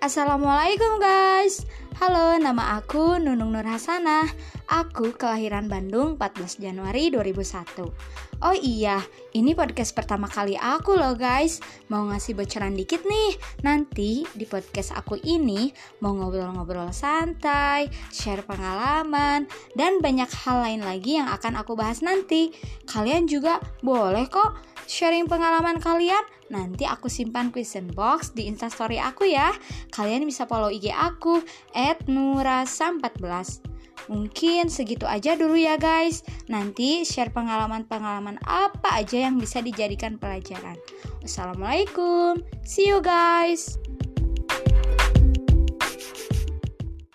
Assalamualaikum guys. Halo, nama aku Nunung Nur Hasanah Aku kelahiran Bandung 14 Januari 2001 Oh iya, ini podcast pertama kali aku loh guys. Mau ngasih bocoran dikit nih. Nanti di podcast aku ini Mau ngobrol-ngobrol santai Share pengalaman Dan banyak hal lain lagi yang akan aku bahas nanti. Kalian juga boleh kok sharing pengalaman kalian Nanti aku simpan question box di instastory aku ya Kalian bisa follow IG aku At Nurasa14 Mungkin segitu aja dulu ya guys. Nanti share pengalaman-pengalaman apa aja yang bisa dijadikan pelajaran. Wassalamualaikum. See you guys.